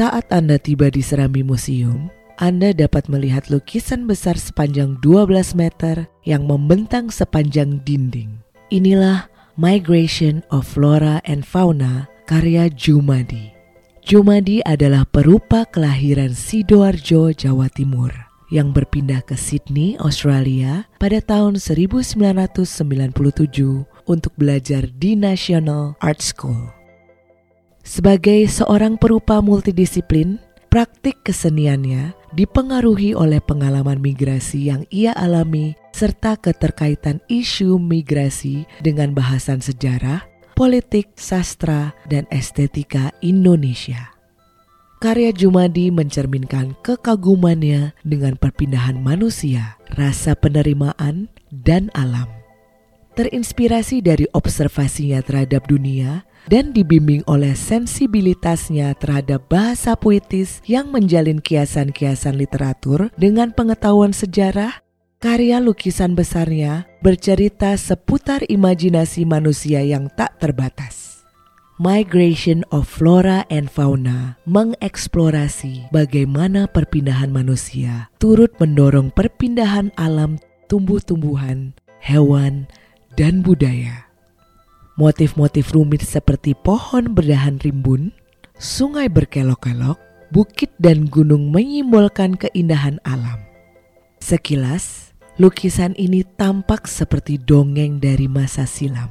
Saat Anda tiba di Serambi Museum, Anda dapat melihat lukisan besar sepanjang 12 meter yang membentang sepanjang dinding. Inilah Migration of Flora and Fauna karya Jumadi. Jumadi adalah perupa kelahiran Sidoarjo, Jawa Timur yang berpindah ke Sydney, Australia pada tahun 1997 untuk belajar di National Art School. Sebagai seorang perupa multidisiplin, praktik keseniannya dipengaruhi oleh pengalaman migrasi yang ia alami serta keterkaitan isu migrasi dengan bahasan sejarah, politik, sastra, dan estetika Indonesia. Karya Jumadi mencerminkan kekagumannya dengan perpindahan manusia, rasa penerimaan, dan alam. Terinspirasi dari observasinya terhadap dunia dan dibimbing oleh sensibilitasnya terhadap bahasa puitis yang menjalin kiasan-kiasan literatur dengan pengetahuan sejarah, karya lukisan besarnya bercerita seputar imajinasi manusia yang tak terbatas. Migration of Flora and Fauna mengeksplorasi bagaimana perpindahan manusia turut mendorong perpindahan alam tumbuh-tumbuhan, hewan, dan budaya. Motif-motif rumit seperti pohon berdahan rimbun, sungai berkelok-kelok, bukit dan gunung menyimbolkan keindahan alam. Sekilas, lukisan ini tampak seperti dongeng dari masa silam.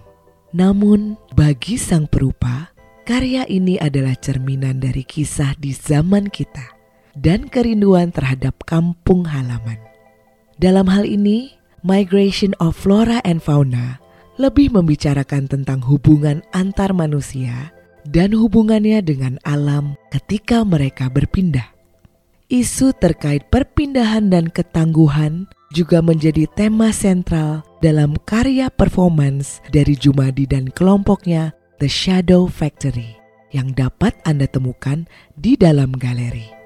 Namun, bagi sang perupa, karya ini adalah cerminan dari kisah di zaman kita dan kerinduan terhadap kampung halaman. Dalam hal ini, Migration of Flora and Fauna lebih membicarakan tentang hubungan antar manusia dan hubungannya dengan alam ketika mereka berpindah. Isu terkait perpindahan dan ketangguhan juga menjadi tema sentral dalam karya performance dari Jumadi dan kelompoknya The Shadow Factory yang dapat Anda temukan di dalam galeri.